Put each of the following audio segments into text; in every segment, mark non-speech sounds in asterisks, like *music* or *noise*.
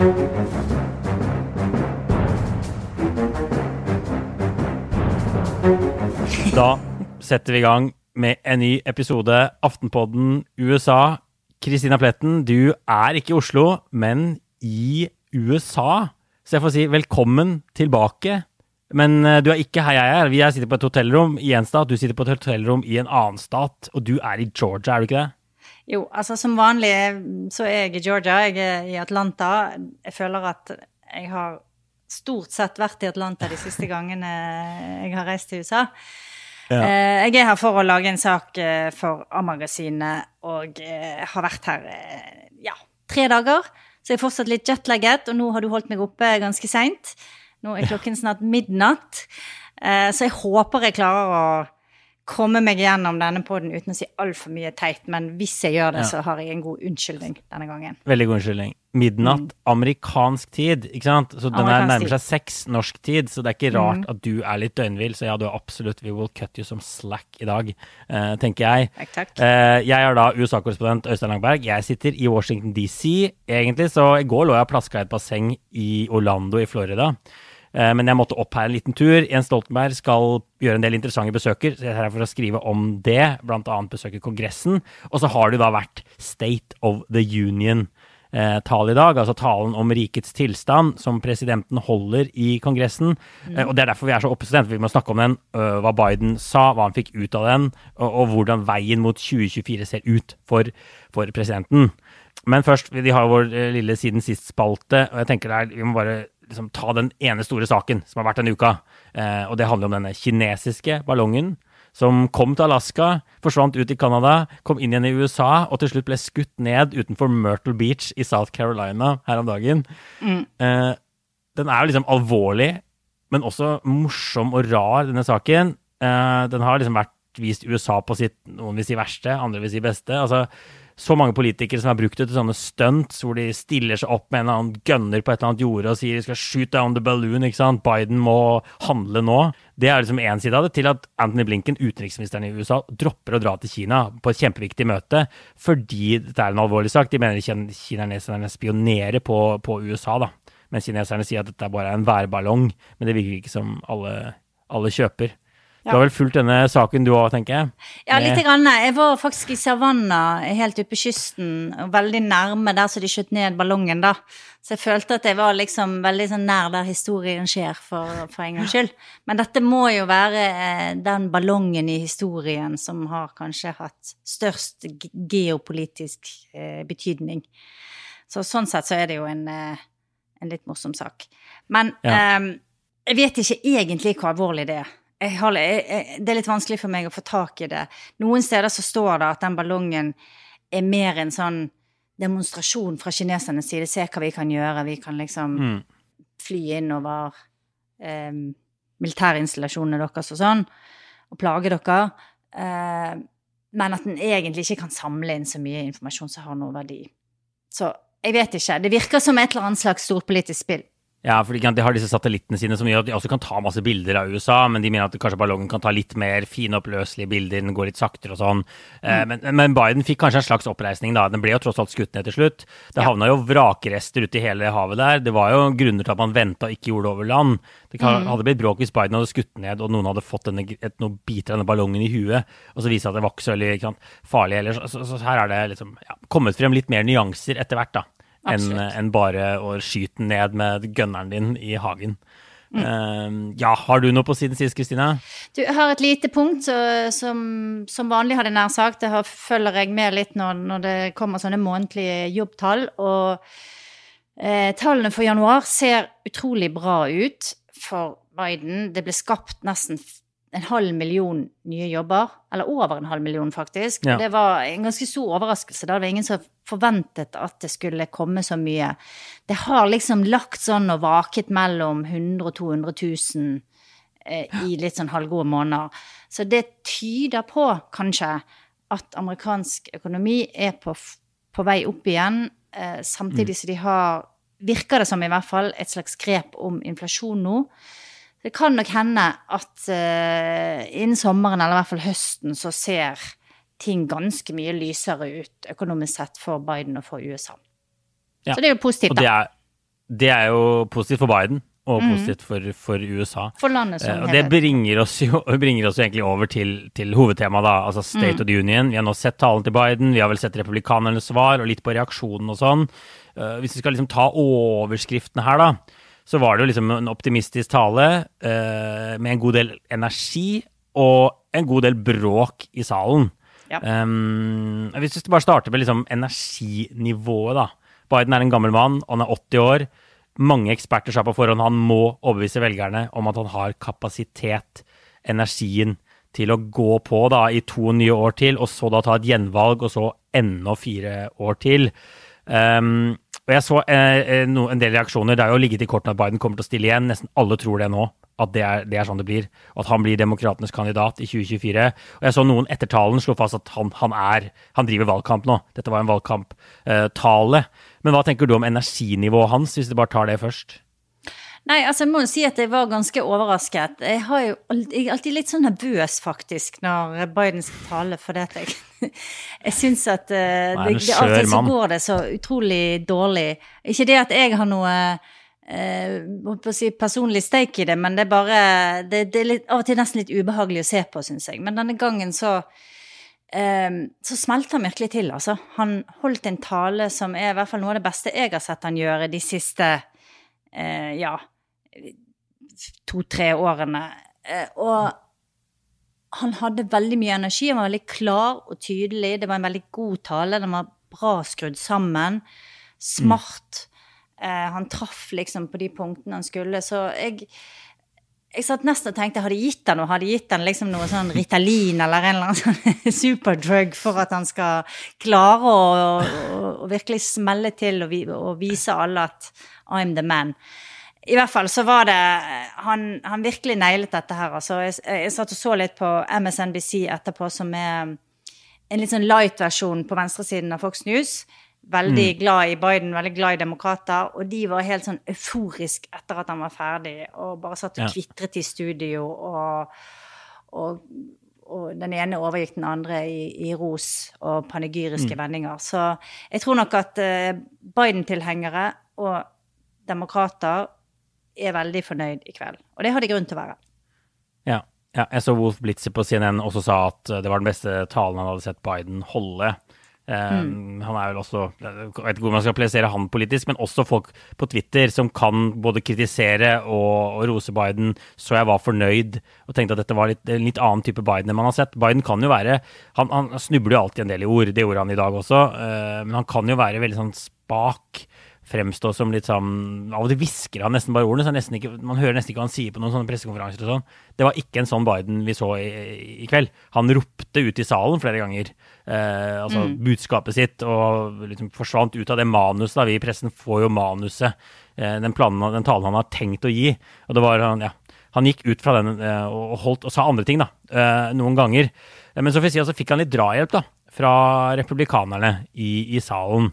Da setter vi i gang med en ny episode Aftenpodden USA. Kristina Pletten, du er ikke i Oslo, men i USA. Så jeg får si velkommen tilbake. Men eh, du er ikke her jeg er. Vi er sitter på et hotellrom i en stat, du sitter på et hotellrom i en annen stat, og du er i Georgia, er du ikke det? Jo, altså som vanlig så er jeg i Georgia, jeg er i Atlanta. Jeg føler at jeg har stort sett vært i Atlanta de siste gangene jeg har reist til USA. Ja. Eh, Jeg er her for å lage en sak eh, for A-magasinet, og eh, har vært her ja, tre dager. Så jeg er fortsatt litt jetlagget, og nå har du holdt meg oppe ganske seint. Nå er klokken snart midnatt. Så jeg håper jeg klarer å komme meg gjennom denne poden uten å si altfor mye teit, men hvis jeg gjør det, Ja. så har jeg en god unnskyldning denne gangen. Veldig god unnskyldning. Midnatt, amerikansk tid, ikke sant? Så den er Mm. Nærmer. Mm. seg seks norsk tid, så det er ikke rart at du er litt døgnvill. Så ja, du er absolutt We will cut you some slack i dag, uh, tenker jeg. Takk, takk. Uh, jeg er da USA-korrespondent Øystein Langberg. Jeg sitter i Washington DC, egentlig, så i går lå jeg og plaska i et basseng i Orlando i Florida. Eh, Men jeg måtte opp her en liten tur. Jens Stoltenberg skal gjøre en del interessante besøker, så jeg er her for å skrive om det, annet besøke Kongressen. Og så har det da vært State of the Union-tale i dag, altså talen om rikets tilstand, som presidenten holder i Kongressen. Mm. Og det er derfor vi er så for vi må snakke om den, hva Biden sa, hva han fikk ut av den, og, og hvordan veien mot 2024 ser ut for, for presidenten. Men først, vi har vår eh, lille Siden sist-spalte, og jeg tenker det er, vi må bare liksom, ta den ene store saken som har vært denne uka. Eh, og det handler om denne kinesiske ballongen som kom til Alaska, forsvant ut i Canada, kom inn igjen i USA og til slutt ble skutt ned utenfor Myrtle Beach i South Carolina her om dagen. Eh, den er jo liksom alvorlig, men også morsom og rar, denne saken. Eh, den har liksom vært vist USA på sitt noen vil si verste, andre vil si beste. Altså, så mange politikere som har brukt det til sånne stunts hvor de stiller seg opp med en eller annen gunner på et eller annet jorde og sier de skal shoot down the balloon, ikke sant. Biden må handle nå. Det er liksom én side av det, til at Anthony Blinken, utenriksministeren i USA, dropper å dra til Kina på et kjempeviktig møte fordi dette er en alvorlig sak. De mener kineserne spionerer på, på USA, da. Men kineserne sier at dette bare er en værballong. Men det virker ikke som alle, alle kjøper. Du har vel fulgt denne saken du òg, tenker jeg? Ja, lite grann. Jeg var faktisk i Savannah, helt oppe på kysten, og veldig nærme der så de skjøt ned ballongen, da. Så jeg følte at jeg var liksom veldig sånn nær der historien skjer, for, for en gangs skyld. Men dette må jo være eh, den ballongen i historien som har kanskje hatt størst geopolitisk eh, betydning. Så sånn sett så er det jo en, eh, en litt morsom sak. Men Ja. eh, jeg vet ikke egentlig hvor alvorlig det er. Har, jeg, jeg, det er litt vanskelig for meg å få tak i det. Noen steder så står det at den ballongen er mer en sånn demonstrasjon fra kinesernes side. Se hva vi kan gjøre. Vi kan liksom Mm. fly innover eh, militærinstallasjonene deres og sånn, og plage dere. Eh, men at den egentlig ikke kan samle inn så mye informasjon som har noe verdi. Så jeg vet ikke. Det virker som et eller annet slags storpolitisk spill. Ja, for de har disse satellittene sine som gjør at de også kan ta masse bilder av USA, men de mener at kanskje ballongen kan ta litt mer finoppløselige bilder, den går litt saktere og sånn. Mm. Men, men, Biden fikk kanskje en slags oppreisning, da. Den ble jo tross alt skutt ned til slutt. Det havna jo vrakrester ute i hele havet der. Det var jo grunner til at man venta og ikke gjorde det over land. Det kan, mm. hadde blitt bråk hvis Biden hadde skutt ned og noen hadde fått denne, et, noen biter av denne ballongen i huet, og så viste det at det var ikke så veldig farlig heller. Så, så, så, her er det liksom ja, kommet frem litt mer nyanser etter hvert, da enn en bare å skyte ned med gunneren din i hagen. Mm. Uh, ja, har du noe på siden sist, Kristina? Du, jeg har et lite punkt så, som, som vanlig, hadde det nær sagt. Det følger jeg med litt når, når det kommer sånne månedlige jobbtall. Og eh, tallene for januar ser utrolig bra ut for Biden. Det ble skapt nesten en halv million nye jobber. Eller over en halv million, faktisk. Ja. Det var en ganske stor overraskelse. Da det var ingen som forventet at det skulle komme så mye. Det har liksom lagt sånn og vaket mellom 100 og 200 000 eh, i litt sånn halvgode måneder. Så det tyder på, kanskje, at amerikansk økonomi er på, på vei opp igjen, eh, samtidig mm. som de har, virker det som i hvert fall, et slags grep om inflasjon nå. Det kan nok hende at uh, innen sommeren, eller i hvert fall høsten, så ser ting ganske mye lysere ut økonomisk sett for Biden og for USA. Ja. Så det er jo positivt, da. Og det er, det er jo positivt for Biden og mm. positivt for, for, USA. For landet som uh, Og det bringer oss jo *laughs* bringer oss egentlig over til, til hovedtemaet, da, altså State mm. of the Union. Vi har nå sett talen til Biden, vi har vel sett republikanernes svar og litt på reaksjonen og sånn. Uh, hvis vi skal liksom ta overskriften her, da så var det jo liksom en optimistisk tale eh, med en god del energi og en god del bråk i salen. Ja. Um, hvis vi bare starter med liksom energinivået, da. Biden er en gammel mann, han er 80 år. Mange eksperter sa på forhånd han må overbevise velgerne om at han har kapasitet, energien, til å gå på da i to nye år til, og så da ta et gjenvalg, og så enda fire år til. Um, og jeg så eh, eh, no, en del reaksjoner. Det har jo ligget i kortene at Biden kommer til å stille igjen. Nesten alle tror det nå. At det er, det er sånn det blir. At han blir demokratenes kandidat i 2024. Og jeg så noen etter talen slå fast at han, han, er, han driver valgkamp nå. Dette var en valgkamptale. Eh, Men hva tenker du om energinivået hans, hvis du bare tar det først? Nei, altså jeg må jo si at jeg var ganske overrasket. Jeg, har jo, jeg er alltid litt sånn nervøs, faktisk, når Biden skal tale, fordi at jeg, *laughs* jeg syns at uh, det, det, alltid så går det så utrolig dårlig. Ikke det at jeg har noe uh, si personlig steik i det, men det er bare Det, det er litt, av og til nesten litt ubehagelig å se på, syns jeg. Men denne gangen så Um, så smelter han virkelig til, altså. Han holdt en tale som er i hvert fall noe av det beste jeg har sett han gjøre de siste uh, ja, to-tre årene. Eh, og han hadde veldig mye energi, han var veldig klar og tydelig. Det var en veldig god tale, den var bra skrudd sammen. Smart. Mm. han traff liksom på de punktene han skulle. Så jeg, jeg satt nesten og tenkte hadde gitt han noe, hadde gitt han liksom noe sånn Ritalin eller en eller annen sånn *laughs* superdrug for at han skal klare å, å, å virkelig smelle til og, og, vise alle at I'm the man i hvert fall så var det Han, han virkelig nailet dette her, altså. Jeg, jeg, satt og så litt på MSNBC etterpå, som er en litt sånn light-versjon på venstresiden av Fox News. Veldig mm. glad i Biden, veldig glad i demokrater. Og de var helt sånn euforisk etter at han var ferdig, og bare satt og ja. kvitret i studio. Og, og, og, den ene overgikk den andre i, i ros og panegyriske mm. vendinger. Så jeg tror nok at uh, Biden-tilhengere og demokrater er veldig fornøyd i kveld. Og det har de grunn til å være. Ja. ja jeg så Wolf Blitzer på CNN også sa at det var den beste talen han hadde sett Biden holde. Mm. Han er vel også Jeg vet ikke hvor man skal plassere han politisk, men også folk på Twitter som kan både kritisere og, og rose Biden, så jeg var fornøyd og tenkte at dette var litt, en litt annen type Biden enn man har sett. Biden kan jo være Han, han snubler jo alltid en del i ord, det gjorde han i dag også, uh, men han kan jo være veldig sånn spak fremstå som litt sånn Av og til hvisker han nesten bare ordene, så ikke, man hører nesten ikke hva han sier på noen sånne pressekonferanser og sånn. Det var ikke en sånn Biden vi så i, i kveld. Han ropte ut i salen flere ganger. Eh, altså mm. budskapet sitt, og liksom forsvant ut av det manuset. da, Vi i pressen får jo manuset, eh, den, planen, den talen han har tenkt å gi. Og det var ja, han gikk ut fra den eh, og holdt og sa andre ting, da, eh, noen ganger. Eh, Men så si så fikk han litt drahjelp da, fra republikanerne i, i salen.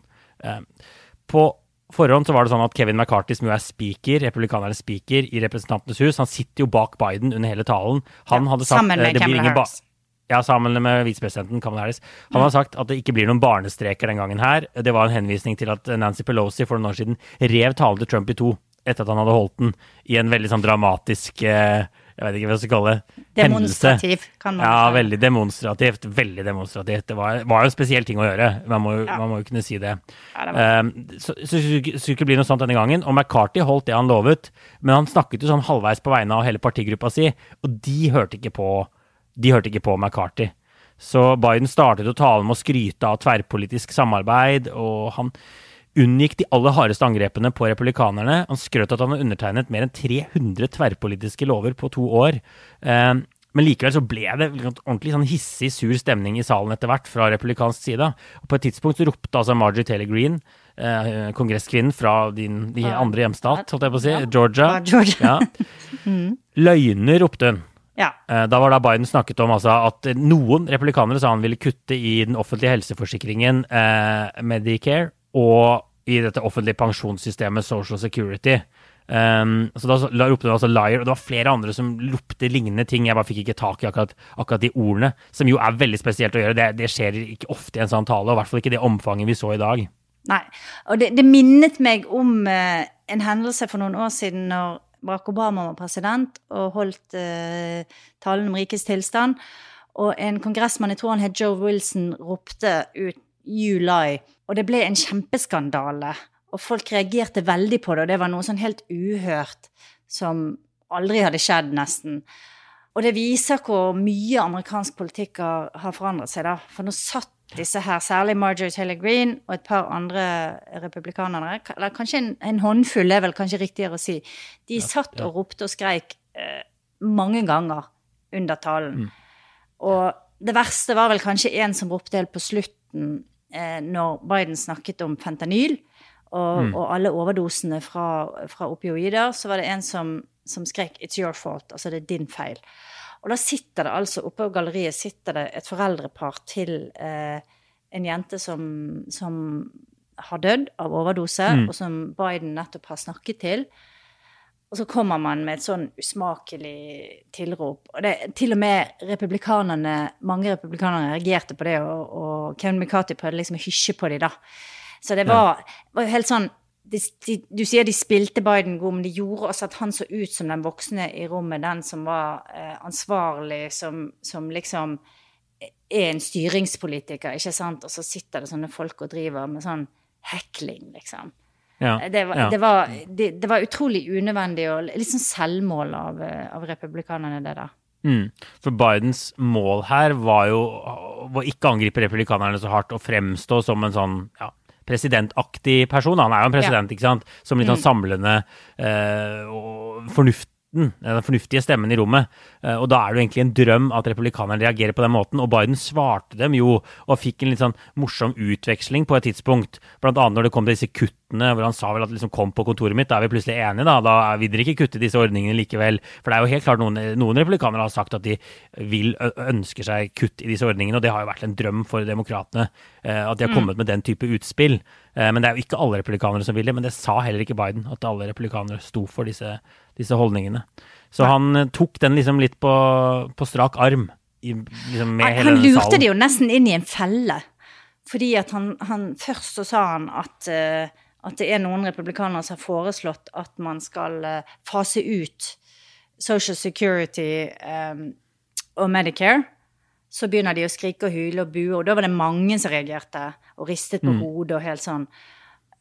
På forhånd så var det sånn at Kevin McCarthy, som jo er speaker, republikanernes speaker i Representantenes hus, han sitter jo bak Biden under hele talen. Han Ja, hadde sagt sammen med eh, Kamala Harris. ja, sammen med visepresidenten Kamala Harris. Han har sagt at det ikke blir noen barnestreker den gangen her. Det var en henvisning til at Nancy Pelosi for noen år siden rev talen til Trump i to etter at han hadde holdt den i en veldig sånn dramatisk eh, Jeg vet ikke hva jeg skal kalle det. Demonstrativ, kan man Ja, veldig demonstrativt. Veldig demonstrativt. Det var, var jo en spesiell ting å gjøre. Man må, Ja. man må jo kunne si det. Ja, det Um, så så det skulle skulle ikke bli noe sånt denne gangen. Og McCarthy holdt det han lovet, men han snakket jo sånn halvveis på vegne av hele partigruppa si, og de hørte ikke på, de hørte ikke på McCarthy. Så Biden startet å tale med å skryte av tverrpolitisk samarbeid, og han unngikk de aller hardeste angrepene på republikanerne. Han skrøt at han hadde undertegnet mer enn 300 tverrpolitiske lover på to år. Eh, Men likevel så ble det ordentlig sånn hissig, sur stemning i salen etter hvert fra republikansk side. Og på et tidspunkt så ropte altså Marjorie Taylor Greene, eh, kongresskvinnen fra din de andre hjemstat, holdt jeg på å si, Georgia. Ja, Georgia. Ja. Løgner, ropte hun. Ja. Eh, Da var da Biden snakket om altså, at noen republikanere sa han ville kutte i den offentlige helseforsikringen eh, Medicare og i dette offentlige pensjonssystemet Social Security. Um, så da ropte hun altså 'liar', og det var flere andre som ropte lignende ting. Jeg bare fikk ikke tak i akkurat, akkurat de ordene, som jo er veldig spesielt å gjøre. Det, det skjer ikke ofte i en sånn tale, og i hvert fall ikke det omfanget vi så i dag. Nei. Og det, det minnet meg om uh, en hendelse for noen år siden når Barack Obama var president og holdt uh, talen om rikets tilstand. Og en kongressmann, jeg tror han het Joe Wilson, ropte ut 'You lie'. Og det ble en kjempeskandale. Og folk reagerte veldig på det, og det var noe sånn helt uhørt som aldri hadde skjedd, nesten. Og det viser hvor mye amerikansk politikk har, forandret seg, da. For nå satt disse her, særlig Marjorie Taylor Greene og et par andre republikanere, eller kanskje en, en håndfull er vel kanskje riktigere å si, de satt og ropte og skreik eh, mange ganger under talen. Og det verste var vel kanskje en som ropte helt på slutten, eh, når Biden snakket om fentanyl og, og alle overdosene fra, fra opioider, så var det en som, som skrek 'It's your fault', altså det er din feil. Og da sitter det altså oppe på galleriet sitter det et foreldrepar til eh, en jente som, som har dødd av overdose, og som Biden nettopp har snakket til. Og så kommer man med et sånn usmakelig tilrop. Og det, til og med republikanerne, mange republikanere reagerte på det, og, og Kevin McCarthy prøvde liksom å hysje på dem, da. Så det var, var jo helt sånn de, de, Du sier de spilte Biden god, men de gjorde også at han så ut som den voksne i rommet, den som var eh, ansvarlig, som, som liksom er en styringspolitiker, ikke sant? Og så sitter det sånne folk og driver med sånn hekling, liksom. Ja, Det var, ja. det, var, det, det var utrolig unødvendig og litt sånn selvmål av, eh, av republikanerne, det der. Mm. For Bidens mål her var jo å ikke angripe republikanerne så hardt og fremstå som en sånn ja, presidentaktig person. Han er jo en president, ikke sant? Som litt sånn samlende eh, og fornuften, den fornuftige stemmen i rommet. Eh, og da er det jo egentlig en drøm at republikanerne reagerer på den måten. Og Biden svarte dem jo, og fikk en litt sånn morsom utveksling på et tidspunkt. Blant annet når det kom til disse kuttene, hvor han sa vel at liksom kom på kontoret mitt, da er vi plutselig enige, da. Da vil dere ikke kutte disse ordningene likevel. For det er jo helt klart noen, noen republikanere har sagt at de vil ønsker seg kutt i disse ordningene, og det har jo vært en drøm for demokratene eh, at de har kommet med den type utspill. Eh, men det er jo ikke alle republikanere som vil det, men det sa heller ikke Biden, at alle republikanere sto for disse, disse holdningene. Så han eh, tok den liksom litt på, på strak arm. I, liksom Han, han lurte det jo nesten inn i en felle. Fordi at han, han først så sa han at, eh, at det er noen republikanere som har foreslått at man skal eh, fase ut Social Security um, og Medicare. Så begynner de å skrike og hyle og bue, og da var det mange som reagerte og ristet på hodet og helt sånn.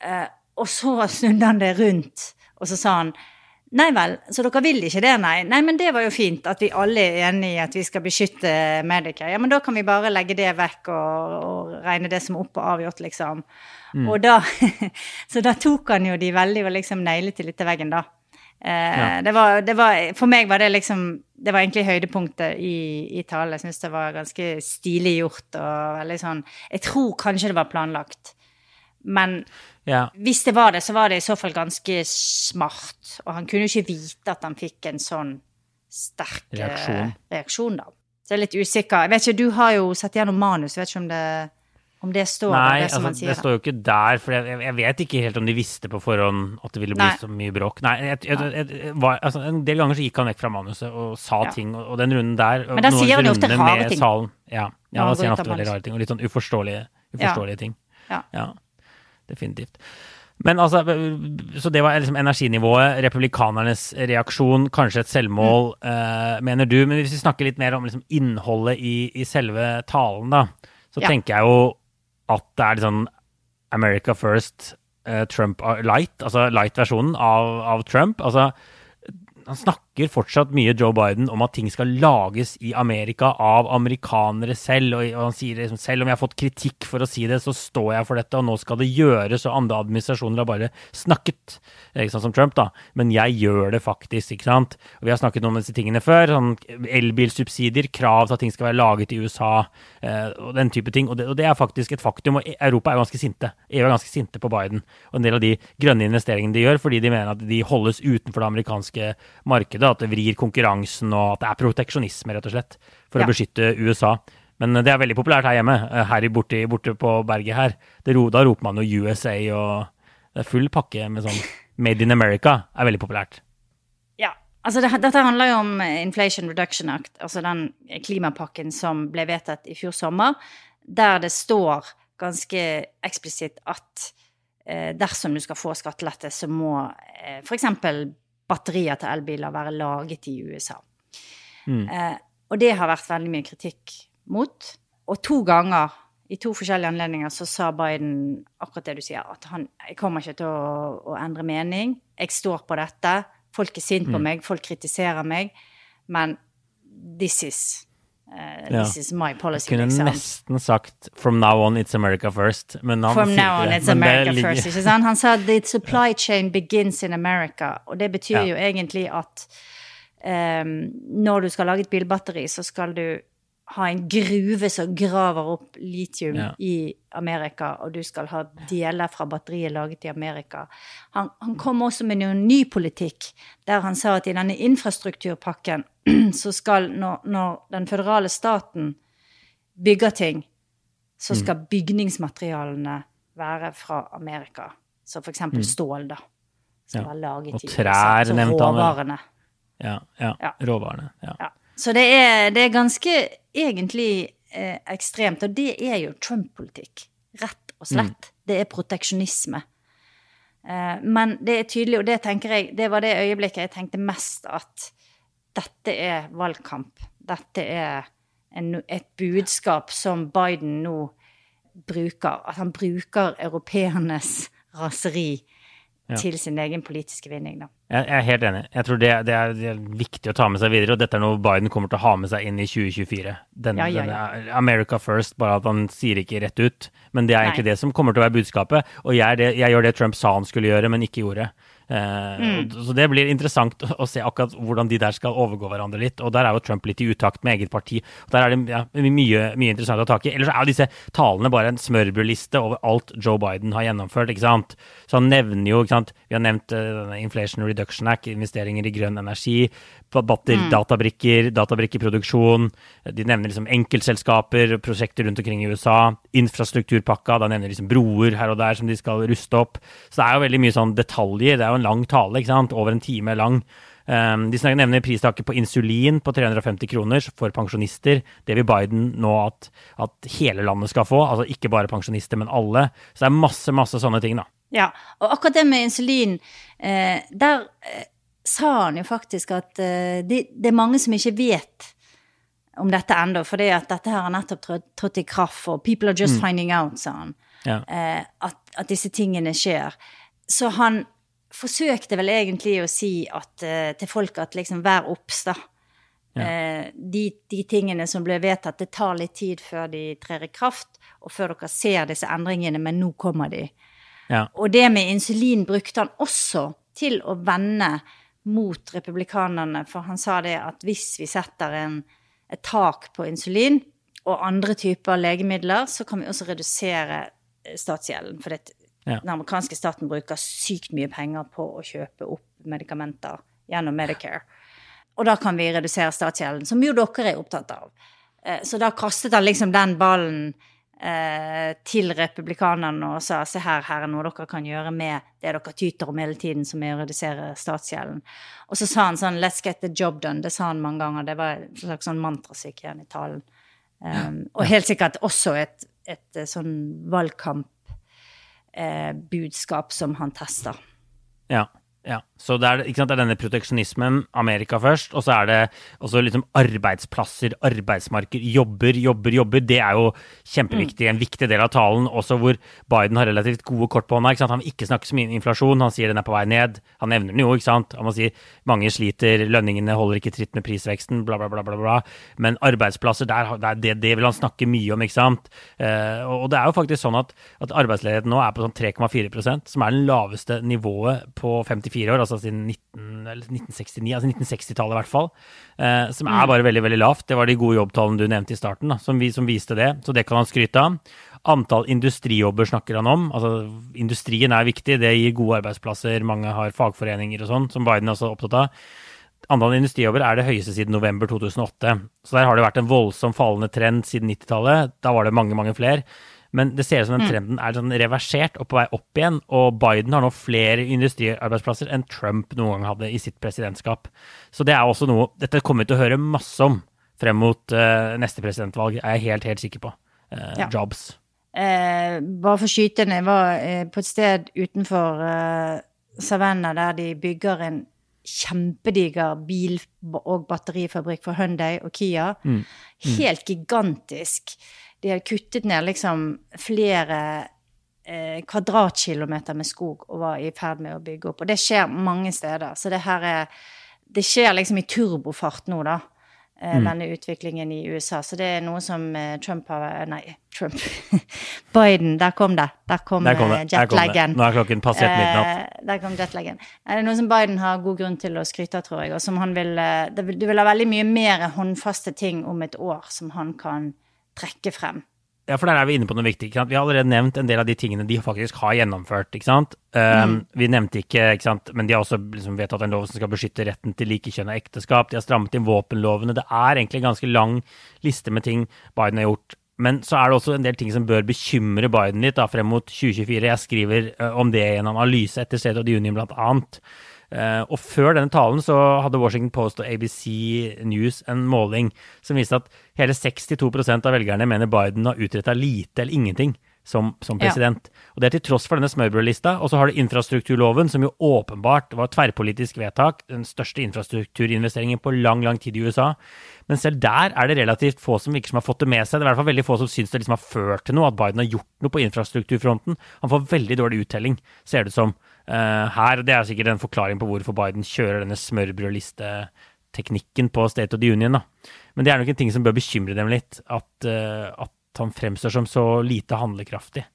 Uh, og så snudde han det rundt, og så sa han Nei vel, så dere vil ikke det, nei? Nei, men det var jo fint at vi alle er enige i at vi skal beskytte Medicare. Ja, men da kan vi bare legge det vekk og, og regne det som opp og avgjort, liksom. Og da *laughs* Så da tok han jo de veldig og liksom nailet de litt til veggen, da. Eh, det var, det var, for meg var det liksom Det var egentlig høydepunktet i, i talen. Jeg syns det var ganske stilig gjort og veldig sånn Jeg tror kanskje det var planlagt. Men Ja. hvis det var det, så var det i så fall ganske smart. Og han kunne jo ikke vite at han fikk en sånn sterk eh, Reaksjon. reaksjon da. Så jeg er litt usikker. Jeg vet ikke, Du har jo sett gjennom manus, jeg vet ikke om det, om det står Nei, det som altså, det står jo ikke der, for jeg, jeg vet ikke helt om de visste på forhånd at det ville bli Nei. så mye bråk. Nei, jeg var, altså, En del ganger så gikk han vekk fra manuset og sa Ja. ting, og, og den runden der Men da sier han jo ofte rare ting. Salen, ja, ja, da sier han ofte veldig rare ting, og litt sånn uforståelige, uforståelige ting. Ja. Definitivt. Men altså, Så det var liksom energinivået, republikanernes reaksjon, kanskje et selvmål, Mm. uh, mener du. Men hvis vi snakker litt mer om liksom innholdet i, i selve talen, da, så Ja. tenker jeg jo at det er litt sånn America first, uh, Trump light, altså light-versjonen av, av Trump. Altså, han snakker fortsatt mye, Joe Biden, om at ting skal lages i Amerika av amerikanere selv. Og han sier liksom selv om jeg har fått kritikk for å si det, så står jeg for dette, og nå skal det gjøres, og andre administrasjoner har bare snakket. Ikke sant, som Trump, da. Men jeg gjør det faktisk, ikke sant. Og vi har snakket om disse tingene før. sånn Elbilsubsidier, krav til at ting skal være laget i USA, eh, og den type ting. Og det, og det er faktisk et faktum. Og Europa er ganske sinte. EU er ganske sinte på Biden. Og en del av de grønne investeringene de gjør, fordi de mener at de holdes utenfor det amerikanske markedet, at det vrir konkurransen, og at det er proteksjonisme, rett og slett, for Ja. å beskytte USA. Men det er veldig populært her hjemme, eh, her borte, borte på berget her. Det, ro- da roper man jo USA, og det er full pakke med sånn *laughs* Made in America er veldig populært. Ja, altså det, Dette handler jo om Inflation Reduction Act, altså den klimapakken som ble vedtatt i fjor sommer, der det står ganske eksplisitt at eh, dersom du skal få skattelette, så må eh, f.eks. batterier til elbiler være laget i USA. Mm. Eh, og det har vært veldig mye kritikk mot. Og to ganger, i to forskjellige anledninger, så sa Biden akkurat det du sier, at han jeg kommer ikke til å, å endre mening. Jeg står på dette. Folk er sint Mm. på meg, folk kritiserer meg. Men this is eh, Ja. This is my policy, Kunne liksom. nesten sagt 'From now on, it's America first'. Men han From now on, it's America ligger- first. Ikke sant? Han sa the *laughs* supply chain begins in America. Og det betyr Ja. jo egentlig at um, når du skal lage et bilbatteri, så skal du ha en gruve som graver opp litium Ja. i Amerika, og du skal ha deler fra batteriet laget i Amerika. Han, han kom også med noen ny politikk, der han sa at i denne infrastrukturpakken *clears throat* så skal, når, når den føderale staten bygger ting, så Mm. skal bygningsmaterialene være fra Amerika. Så for eksempel stål, da. Som Mm. Ja. være laget Og trær nevnte han råvarene. Ja, ja, Ja. råvarene. Ja. Ja. Så det er, det er ganske egentlig eh, ekstremt. Og det er jo Trump-politikk. Rett og slett. Mm. Det er proteksjonisme. Eh, men det er tydelig, og det tenker jeg, det var det øyeblikket jeg tenkte mest at dette er valgkamp. Dette er en, et budskap som Biden nå bruker. At han bruker europeernes raseri Ja. til sin egen politiske vinning, da. Jeg er helt enig. Jeg tror det, det, er, det er viktig å ta med seg videre, og dette er noe Biden kommer til å ha med seg inn i 2024. Denne, Ja, ja, America first, bare at han sier ikke rett ut. Men det er egentlig Nei. det som kommer til å være budskapet. Og jeg, det, jeg gjør det Trump sa han skulle gjøre, men ikke gjorde. Eh, Mm. Så det blir interessant å, se akkurat hvordan de der skal overgå hverandre litt. Og der er jo Trump litt i utakt med eget parti. Der er det ja, mye, mye interessant å ta tak i. Ellers er jo disse talene bare en smørbrødliste over alt Joe Biden har gjennomført. ikke sant? Så han nevner jo, ikke sant, vi har nevnt eh, Inflation Reduction Act, investeringer i grønn energi, batter, databrikker, databrikkeproduksjon. De nevner liksom enkeltselskaper, prosjekter rundt omkring i USA. Infrastrukturpakka, da nevner de liksom broer her og der som de skal ruste opp. Så det er jo veldig mye sånn detaljer. Det er jo en lang tale, ikke sant? Over en time lang. Um, de nevner pristaket på insulin på 350 kroner for pensjonister. Det vil Biden nå at, at hele landet skal få, altså ikke bare pensjonister, men alle. Så det er masse, masse sånne ting, da. Ja, og akkurat det med insulin, eh, der eh, sa han jo faktisk at eh, det, det er mange som ikke vet om dette ennå, for dette her har nettopp trådt, i kraft, og people are just finding out, sa han, Ja. eh, at, at disse tingene skjer. Så han forsøkte vel egentlig å si at, eh, til folk at liksom vær obs, da. Eh, de, de tingene som ble vedtatt, det tar litt tid før de trer i kraft, og før dere ser disse endringene, men nå kommer de. Ja. Og det med insulin brukte han også til å vende mot republikanerne, for han sa det at hvis vi setter en, et tak på insulin og andre typer legemidler, så kan vi også redusere eh, statsgjelden. For det, Ja. den amerikanske staten bruker sykt mye penger på å kjøpe opp medikamenter gjennom Medicare. Og da kan vi redusere statsgjelden, som jo dere er opptatt av. Eh, så da kastet han liksom den ballen til republikanerne og sa se her, her er noe dere kan gjøre med det dere tyter om hele tiden, som er å redusere statsgjelden. Og så sa han sånn let's get the job done. Det sa han mange ganger. Det var et slags sånn mantrasyk igjen i talen. Um, og helt sikkert også et, et, et sånn valgkampbudskap eh, som han tester. Ja. Ja, så det er, sant, det er, denne proteksjonismen, Amerika først, og så er det også liksom arbeidsplasser, arbeidsmarked, jobber, jobber, jobber. Det er jo kjempeviktig, en viktig del av talen, også hvor Biden har relativt gode kort på hånda. Han vil ikke snakke så mye om inflasjon, han sier den er på vei ned. Han nevner den jo, ikke sant. Han må si mange sliter, lønningene holder ikke tritt med prisveksten, bla, bla, bla. bla, bla. Men arbeidsplasser, der, der, det, det, vil han snakke mye om, ikke sant. Eh, og det er jo faktisk sånn at, at arbeidsledigheten nå er på sånn 3,4% som er den laveste nivået på 54 år, altså siden 19, 1969, altså 1960-tallet i hvert fall. Eh, som er bare veldig veldig lavt. Det var de gode jobbtallene du nevnte i starten, da, som, vi, som, viste det. Så det kan han skryte av. Antall industrijobber snakker han om. Altså, industrien er viktig, det gir gode arbeidsplasser. Mange har fagforeninger og sånn, som Biden er også opptatt av. Antall industrijobber er det høyeste siden november 2008. Så der har det vært en voldsom fallende trend siden 90-tallet. Da var det mange, mange flere. Men det ser ut som den mm. trenden er sånn reversert og på vei opp igjen. Og Biden har nå flere industriarbeidsplasser enn Trump noen gang hadde i sitt presidentskap. Så det er også noe Dette kommer vi til å høre masse om frem mot uh, neste presidentvalg, er jeg helt, helt sikker på. Uh, ja. Jobs. Eh, bare for skytende, jeg var eh, på et sted utenfor eh, Savannah der de bygger en kjempediger bil- og batterifabrikk for Hyundai og Kia. Mm. Mm. Helt gigantisk de hadde kuttet ned liksom flere eh, kvadratkilometer med skog og var i ferd med å bygge opp. Og det skjer mange steder. Så det her er Det skjer liksom i turbofart nå, da. Eh, mm. Denne utviklingen i USA. Så det er noe som eh, Trump har Nei, Trump. *laughs* Biden, der kom det. Der kom, kom det. Eh, jetlaggen. Nå er klokken passert midnatt. Eh, der kom jetlaggen. Det er noe som Biden har god grunn til å skryte av, tror jeg. Og som han vil Du vil ha veldig mye mer håndfaste ting om et år som han kan trekke frem. Ja, for der er vi inne på noe viktig. Vi har allerede nevnt en del av de tingene de faktisk har gjennomført. ikke sant? Um, mm. Vi nevnte ikke, ikke sant? men de har også liksom vedtatt en lov som skal beskytte retten til likekjønn og ekteskap. De har strammet inn våpenlovene. Det er egentlig en ganske lang liste med ting Biden har gjort. Men så er det også en del ting som bør bekymre Biden litt da, frem mot 2024. Jeg skriver uh, om det i en analyse etter State of the Union, blant annet. Uh, og før denne talen så hadde Washington Post og ABC News en måling som viste at hele 62% av velgerne mener Biden har utretta lite eller ingenting som, som president. Ja. Og det er til tross for denne smørbrødlista. Og så har du infrastrukturloven, som jo åpenbart var tverrpolitisk vedtak, den største infrastrukturinvesteringen på lang, lang tid i USA. Men selv der er det relativt få som virker som har fått det med seg. Det er i hvert fall veldig få som syns det liksom har ført til noe, at Biden har gjort noe på infrastrukturfronten. Han får veldig dårlig uttelling, ser det ut som. Uh, her, Det er sikkert en forklaring på hvorfor Biden kjører denne smørbrødlisteteknikken på State of the Union. Da. Men det er nok en ting som bør bekymre dem litt, at, uh, at han fremstår som så lite handlekraftig.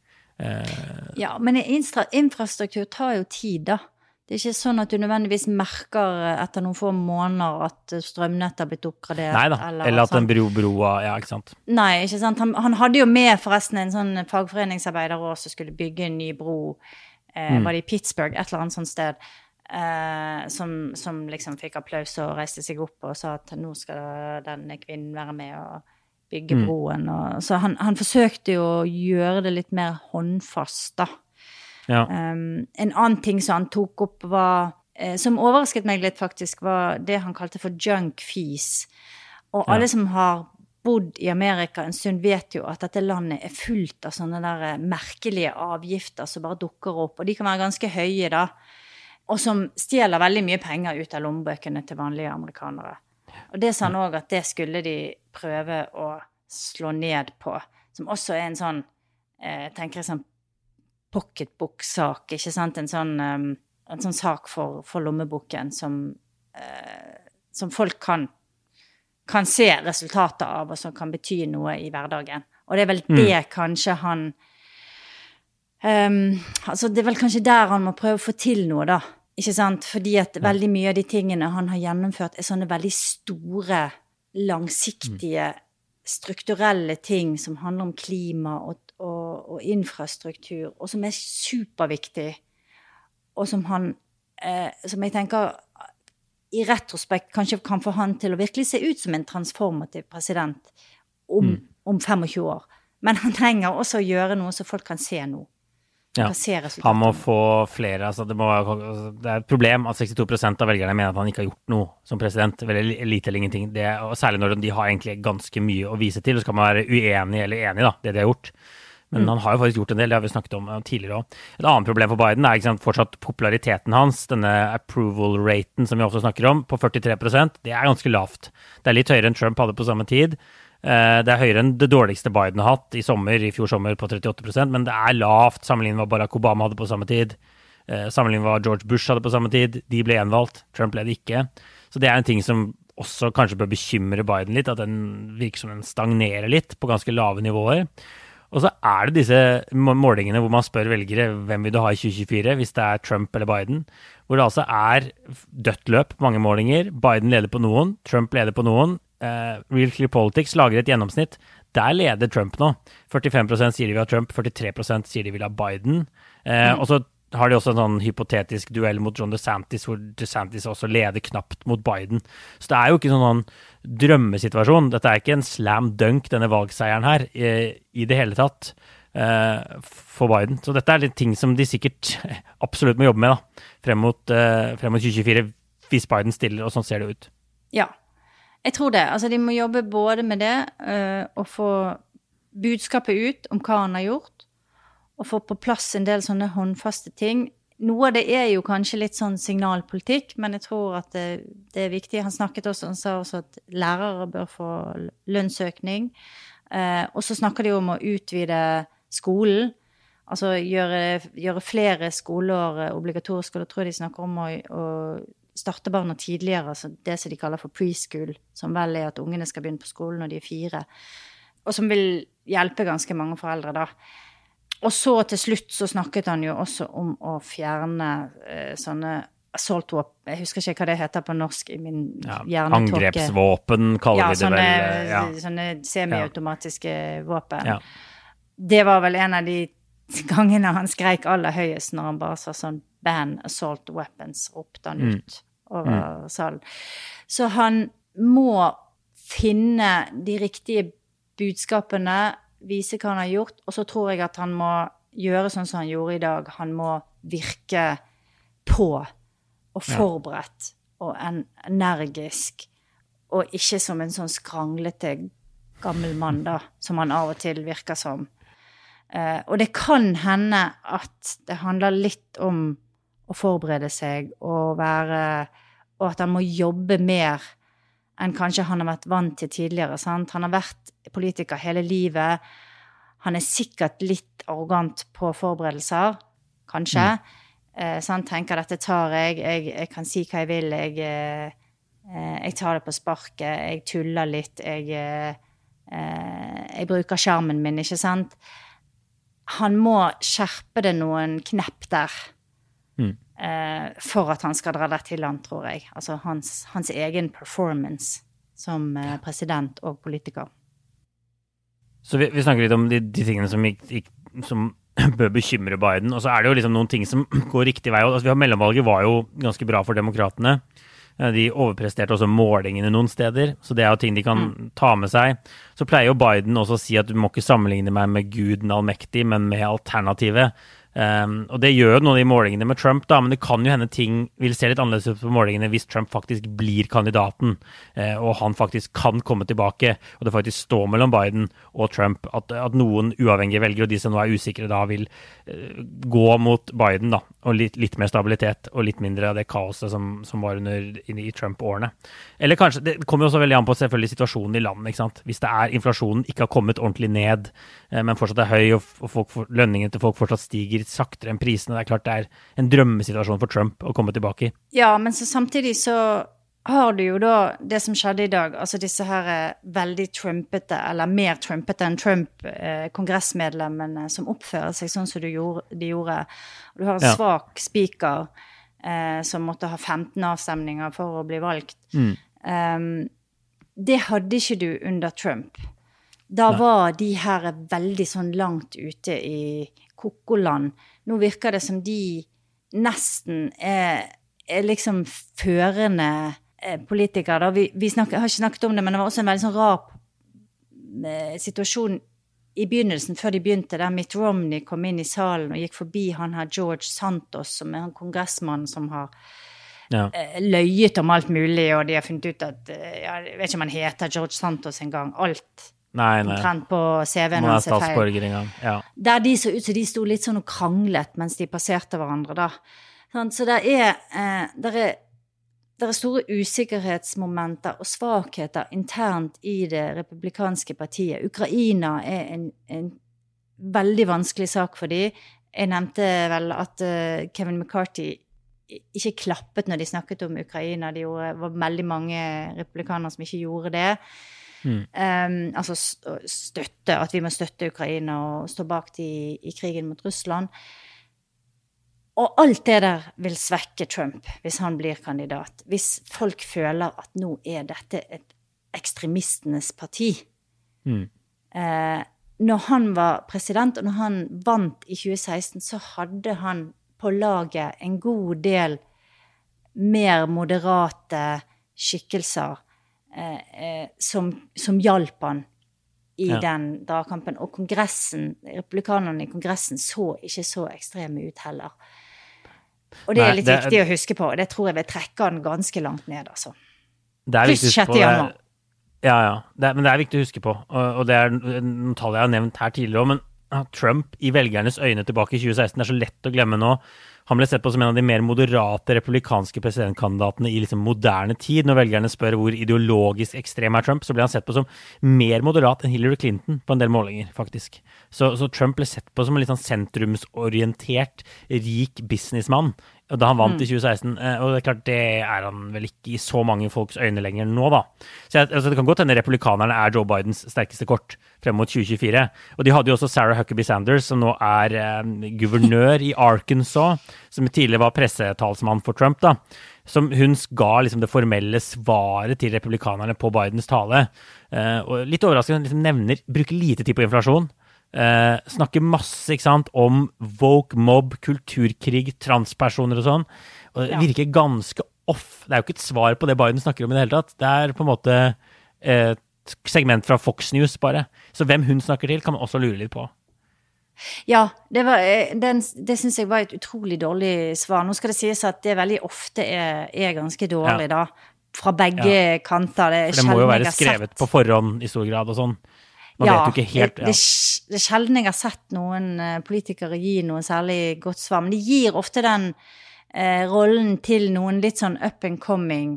Uh, ja, men infrastruktur tar jo tid, da. Det er ikke sånn at du nødvendigvis merker etter noen få måneder at strømnettet har blitt oppgradert. Nei da, eller, eller at en bro, broa Ja, ikke sant. Nei, ikke sant. Han, han hadde jo med forresten en sånn fagforeningsarbeider òg som skulle bygge en ny bro eh, mm. var det i Pittsburgh, et eller annet sånt sted, eh, som, som, liksom fikk applaus og reiste seg opp og sa at nå skal denne kvinnen være med og bygge mm. broen. Og, så han, han, forsøkte jo å gjøre det litt mer håndfast, da. Ja. Um, en annen ting som han tok opp, var eh, Som overrasket meg litt, faktisk, var det han kalte for junk fees. Og alle som har bodd i Amerika en stund, vet jo at dette landet er fullt av sånne der merkelige avgifter som bare dukker opp. Og de kan være ganske høye, da. Og som stjeler veldig mye penger ut av lommebøkene til vanlige amerikanere. Og det sa han òg at det skulle de prøve å slå ned på. Som også er en sånn eh, tenker jeg sånn pocketbook-sak, ikke sant? En sånn, um, en sånn sak for, for lommeboken som, eh, som folk kan kan se resultatet av, og som kan bety noe i hverdagen. Og det er vel mm. det mm. kanskje han um, Altså, det er vel kanskje der han må prøve å få til noe, da. Ikke sant? Fordi at veldig mye av de tingene han har gjennomført, er sånne veldig store, langsiktige, mm. strukturelle ting som handler om klima og, og, og infrastruktur, og som er superviktig, og som han eh, Som jeg tenker i retrospekt kanskje kan få han til å virkelig se ut som en transformativ president. om, om 25 år. Men han trenger også å gjøre noe så folk kan se nå. Ja. Han må få flere altså det, må, altså det er et problem at 62% av velgerne mener at han ikke har gjort noe som president. Veldig lite eller ingenting. Det, særlig når de har egentlig ganske mye å vise til. Så kan man være uenig eller enig, i det de har gjort. Men han har jo faktisk gjort en del, det har vi snakket om eh, tidligere òg. Et annet problem for Biden er sant, fortsatt populariteten hans, denne approval-raten som vi også snakker om, på 43% det er ganske lavt. Det er litt høyere enn Trump hadde på samme tid. Eh, Det er høyere enn det dårligste Biden har hatt i sommer, i fjor sommer, på 38% men det er lavt sammenlignet med hva Barack Obama hadde på samme tid. Eh, Sammenlignet med hva George Bush hadde på samme tid. De ble gjenvalgt, Trump ble det ikke. Så det er en ting som også kanskje bør bekymre Biden litt, at den virker som den stagnerer litt på ganske lave nivåer. Og så er det disse målingene hvor man spør velgere hvem vil du ha i 2024, hvis det er Trump eller Biden, hvor det altså er dødt løp på mange målinger. Biden leder på noen, Trump leder på noen. Eh, Real Clear Politics lager et gjennomsnitt. Der leder Trump nå. 45% sier de vil ha Trump, 43% sier de vil ha Biden. Eh, Og så har de også en sånn hypotetisk duell mot John DeSantis, hvor DeSantis også leder knapt mot Biden. Så det er jo ikke noen drømmesituasjon. Dette er ikke en slam dunk, denne valgseieren her, i, i det hele tatt, eh, for Biden. Så dette er litt ting som de sikkert *laughs* absolutt må jobbe med da, frem mot, eh, frem mot 2024, hvis Biden stiller, og sånn ser det ut. Ja, jeg tror det. Altså, de må jobbe både med det, eh, og få budskapet ut om hva han har gjort, og få på plass en del sånne håndfaste ting. Noe av det er jo kanskje litt sånn signalpolitikk, men jeg tror at det, det er viktig. Han snakket også, han sa også at lærere bør få lønnsøkning. Eh, og så snakker de om å utvide skolen. Altså gjøre, gjøre flere skoleår eh, obligatoriske. Og da tror jeg de snakker om å, å starte barna tidligere, altså det som de kaller for preschool, som vel er at ungene skal begynne på skolen når de er fire. Og som vil hjelpe ganske mange foreldre, da. Og så til slutt så snakket han jo også om å fjerne eh, sånne assault Jeg husker ikke hva det heter på norsk i min Ja, hjernetåke. angrepsvåpen kaller Ja, vi det sånne, vel. Ja. sånne semiautomatiske våpen. Ja. Det var vel en av de *laughs* gangene han skreik aller høyest, når han bare sa sånn 'ban assault weapons', ropte han Mm. ut over salen. Så han må finne de riktige budskapene, vise hva han har gjort, og så tror jeg at han må gjøre sånn som han gjorde i dag. Han må virke på og forberedt og en, energisk, og ikke som en sånn skranglete gammel mann, da, som han av og til virker som. Eh, og det kan hende at det handler litt om å forberede seg og være Og at han må jobbe mer enn kanskje han har vært vant til tidligere. Sant? Han har vært politiker hele livet. Han er sikkert litt arrogant på forberedelser, kanskje. Mm. så han tenker dette tar jeg, jeg, jeg kan si hva jeg vil, jeg, eh, eh, jeg tar det på sparket, jeg tuller litt, jeg, eh, eh, jeg bruker skjermen min, ikke sant? Han må skjerpe det noen knepp der. eh, for at han skal dra det til land, tror jeg. Altså hans, hans egen performance som eh, president og politiker. Så vi, vi snakker litt om de, de tingene som, gikk, gikk, som *clears throat* bør bekymre Biden. Og så er det jo liksom noen ting som *clears throat* går riktig vei. Altså, vi har Mellomvalget var jo ganske bra for demokratene. Eh, De overpresterte også målingene noen steder, så det er jo ting de kan ta med seg. Så pleier jo Biden også å si at du må ikke sammenligne meg med Gud den allmektige, men med alternativet. Um, og det gjør noen av de målingene med Trump, da, men det kan jo hende ting vil se litt annerledes ut på målingene hvis Trump faktisk blir kandidaten, uh, og han faktisk kan komme tilbake, og det faktisk står mellom Biden og Trump. At, at noen uavhengige velgere, og de som nå er usikre, da vil uh, gå mot Biden, da, og litt, litt mer stabilitet og litt mindre av det kaoset som, som var under i, i Trump-årene. Eller kanskje, Det kommer jo også veldig an på selvfølgelig situasjonen i landet. ikke sant? Hvis det er inflasjonen ikke har kommet ordentlig ned, uh, men fortsatt er høy, og, og lønningene til folk fortsatt stiger saktere enn prisene, det er klart det er en drømmesituasjon for Trump å komme tilbake i. Ja, men så samtidig så har du jo da det som skjedde i dag, altså disse her eh, veldig trumpete, eller mer trumpete enn Trump, eh, kongressmedlemmene som oppfører seg sånn som du gjorde, de gjorde. Du har en Ja. svak speaker eh, som måtte ha 15 avstemninger for å bli valgt. Um, det hadde ikke du under Trump. Da var de her veldig sånn langt ute i koko-land. Nå virker det som de nesten er, er liksom førende eh, politikere. Vi, vi snakker, har ikke snakket om det, men det var også en veldig sånn rar eh, situasjon i begynnelsen, før de begynte, der Mitt Romney kom inn i salen og gikk forbi han her George Santos, som er han kongressmannen som har Ja. eh, løyet om alt mulig, og de har funnet ut at Jeg vet ikke om han heter George Santos engang. Alt Nei, nei. omtrent på CV-en hans er feil. Ja. Der de så ut som de sto litt sånn og kranglet mens de passerte hverandre, da. Så det er, eh, der er der er store usikkerhetsmomenter og svakheter internt i det republikanske partiet. Ukraina er en, en veldig vanskelig sak for dem. Jeg nevnte vel at eh, Kevin McCarthy ikke klappet når de snakket om Ukraina. Det var veldig mange republikanere som ikke gjorde det. Um, altså støtte, at vi må støtte Ukraina og stå bak de i krigen mot Russland. Og alt det der vil svekke Trump hvis han blir kandidat. Hvis folk føler at nå er dette et ekstremistenes parti. Eh, når han var president, og når han vant i 2016, så hadde han på laget en god del mer moderate skikkelser som, som hjalp han i Ja. den dragkampen. Og kongressen, republikanerne i kongressen så ikke så ekstreme ut heller. Og det Nei, er litt det viktig å huske på, og det tror jeg vil trekke han ganske langt ned, altså. Pluss viktig å huske 6. på, det er- januar. Ja, ja. Det er, men det er viktig å huske på, og, og det er noen tall jeg har nevnt her tidligere òg, men Trump i velgernes øyne tilbake i 2016 det er så lett å glemme nå. Han ble sett på som en av de mer moderate republikanske presidentkandidatene i liksom moderne tid. Når velgerne spør hvor ideologisk ekstrem er Trump, så ble han sett på som mer moderat enn Hillary Clinton på en del målinger, faktisk. Så, så Trump ble sett på som en litt sånn sentrumsorientert, rik businessmann da han vant i 2016. eh, Og det er klart, det er han vel ikke i så mange folks øyne lenger nå, da. Så jeg, altså, det kan godt hende republikanerne er Joe Bidens sterkeste kort frem mot 2024. Og de hadde jo også Sarah Huckabee Sanders, som nå er eh, guvernør i Arkansas, som tidligere var pressetalsmann for Trump, da. Som hun ga liksom det formelle svaret til republikanerne på Bidens tale. Eh, og litt overraskende, liksom nevner, bruker lite tid på inflasjon. Eh, snakker masse ikke sant, om woke mob, kulturkrig, transpersoner og sånn. Og det Ja. virker ganske off. Det er jo ikke et svar på det Biden snakker om i det hele tatt. Det er på en måte et segment fra Fox News, bare. Så hvem hun snakker til, kan man også lure litt på. Ja, det, var, eh, den, det syns jeg var et utrolig dårlig svar. Nå skal det sies at det veldig ofte er, er ganske dårlig, Ja. da. Fra begge kanter. Det er For det må jo være skrevet på forhånd i stor grad og sånn. Man ja, vet jo ikke helt det, det, det er sjelden jeg har sett noen eh, politikere gi noe særlig godt svar. Men de gir ofte den eh, rollen til noen litt sånn up and coming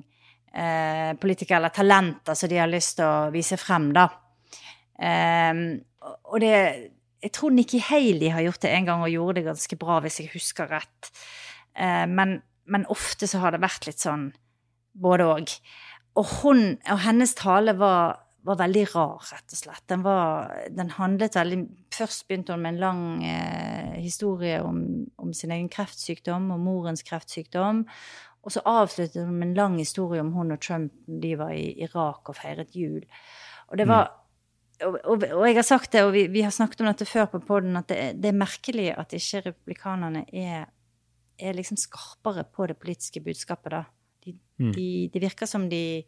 eh, politikere, eller talenter som de har lyst til å vise frem, da. Eh, og det Jeg tror Nikki Haley har gjort det en gang, og gjorde det ganske bra, hvis jeg husker rett. Eh, men, men ofte så har det vært litt sånn både òg. Og hun og hennes tale var, var veldig rar, rett og slett. Den, var, den handlet veldig Først begynte hun med en lang eh, historie om, om sin egen kreftsykdom og morens kreftsykdom. Og så avsluttet hun med en lang historie om hun og Trump de var i Irak og feiret jul. Og det var og, og, og jeg har sagt det, og vi, vi har snakket om dette før på poden, at det, det er merkelig at ikke republikanerne er, er liksom skarpere på det politiske budskapet, da. De, de, det virker som de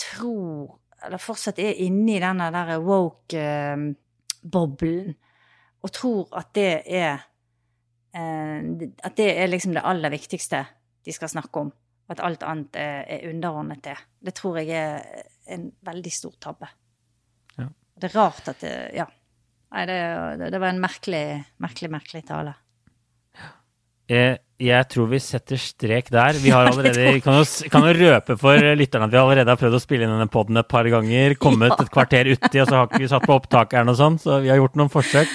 tror, eller fortsatt er inne i denne der woke-boblen, og tror at det er eh, At det er liksom det aller viktigste de skal snakke om. Og at alt annet er, er underordnet det. Det tror jeg er en veldig stor tabbe. Ja. Det er rart at det Ja. Nei, det, det, det var en merkelig, merkelig, merkelig tale. Eh, Jeg tror vi setter strek der. Vi har *laughs* allerede, kan jo, kan jo røpe for lytterne at vi allerede har prøvd å spille inn denne poden et par ganger. Kommet et kvarter uti, og så har ikke vi satt på opptakeren og sånn, så vi har gjort noen forsøk.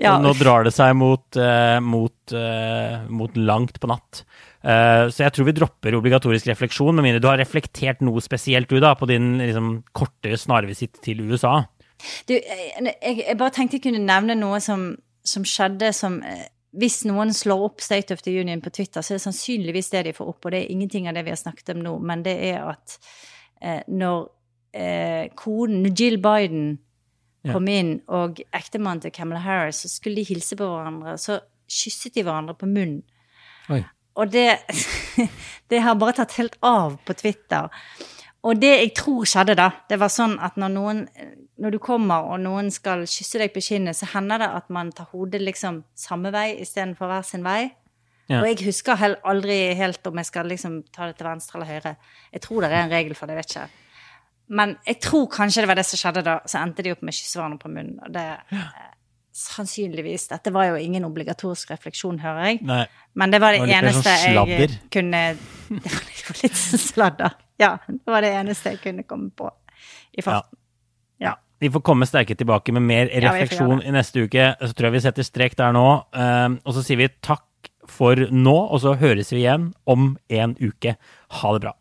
Ja. Nå drar det seg mot, eh, mot, eh, mot langt på natt. Eh, så jeg tror vi dropper obligatorisk refleksjon, med mindre du har reflektert noe spesielt du da, på din liksom, korte snarvisitt til USA. Du, jeg, jeg bare tenkte jeg kunne nevne noe som, som skjedde som eh, Hvis noen slår opp State of the Union på Twitter, så er det sannsynligvis det de får opp, og det er ingenting av det vi har snakket om nå, men det er at eh, når eh, konen Jill Biden Ja. kom inn, og ektemannen til Camelot Harris, så skulle de hilse på hverandre, så kysset de hverandre på munnen. Oi. Og det, *laughs* det har bare tatt helt av på Twitter. Og det jeg tror skjedde da, det var sånn at når noen Når du kommer og noen skal kysse deg på kinnet, så hender det at man tar hodet liksom samme vei istedenfor hver sin vei. Ja. Og jeg husker heller aldri helt om jeg skal liksom ta det til venstre eller høyre. Jeg tror det er en regel for det, jeg vet ikke. Men jeg tror kanskje det var det som skjedde da. Så endte de opp med kyssehverandre på munnen. Og det ja. sannsynligvis Dette var jo ingen obligatorisk refleksjon, hører jeg. Nei. Men det var det, Det var eneste sånn jeg kunne Det var litt, det var litt sånn sladder. Ja. Det var det eneste jeg kunne komme på i farten. Ja. Vi får komme sterke tilbake med mer Ja, refleksjon ja, i neste uke. Så tror jeg vi setter strek der nå. Um, og så sier vi takk for nå, og så høres vi igjen om en uke. Ha det bra.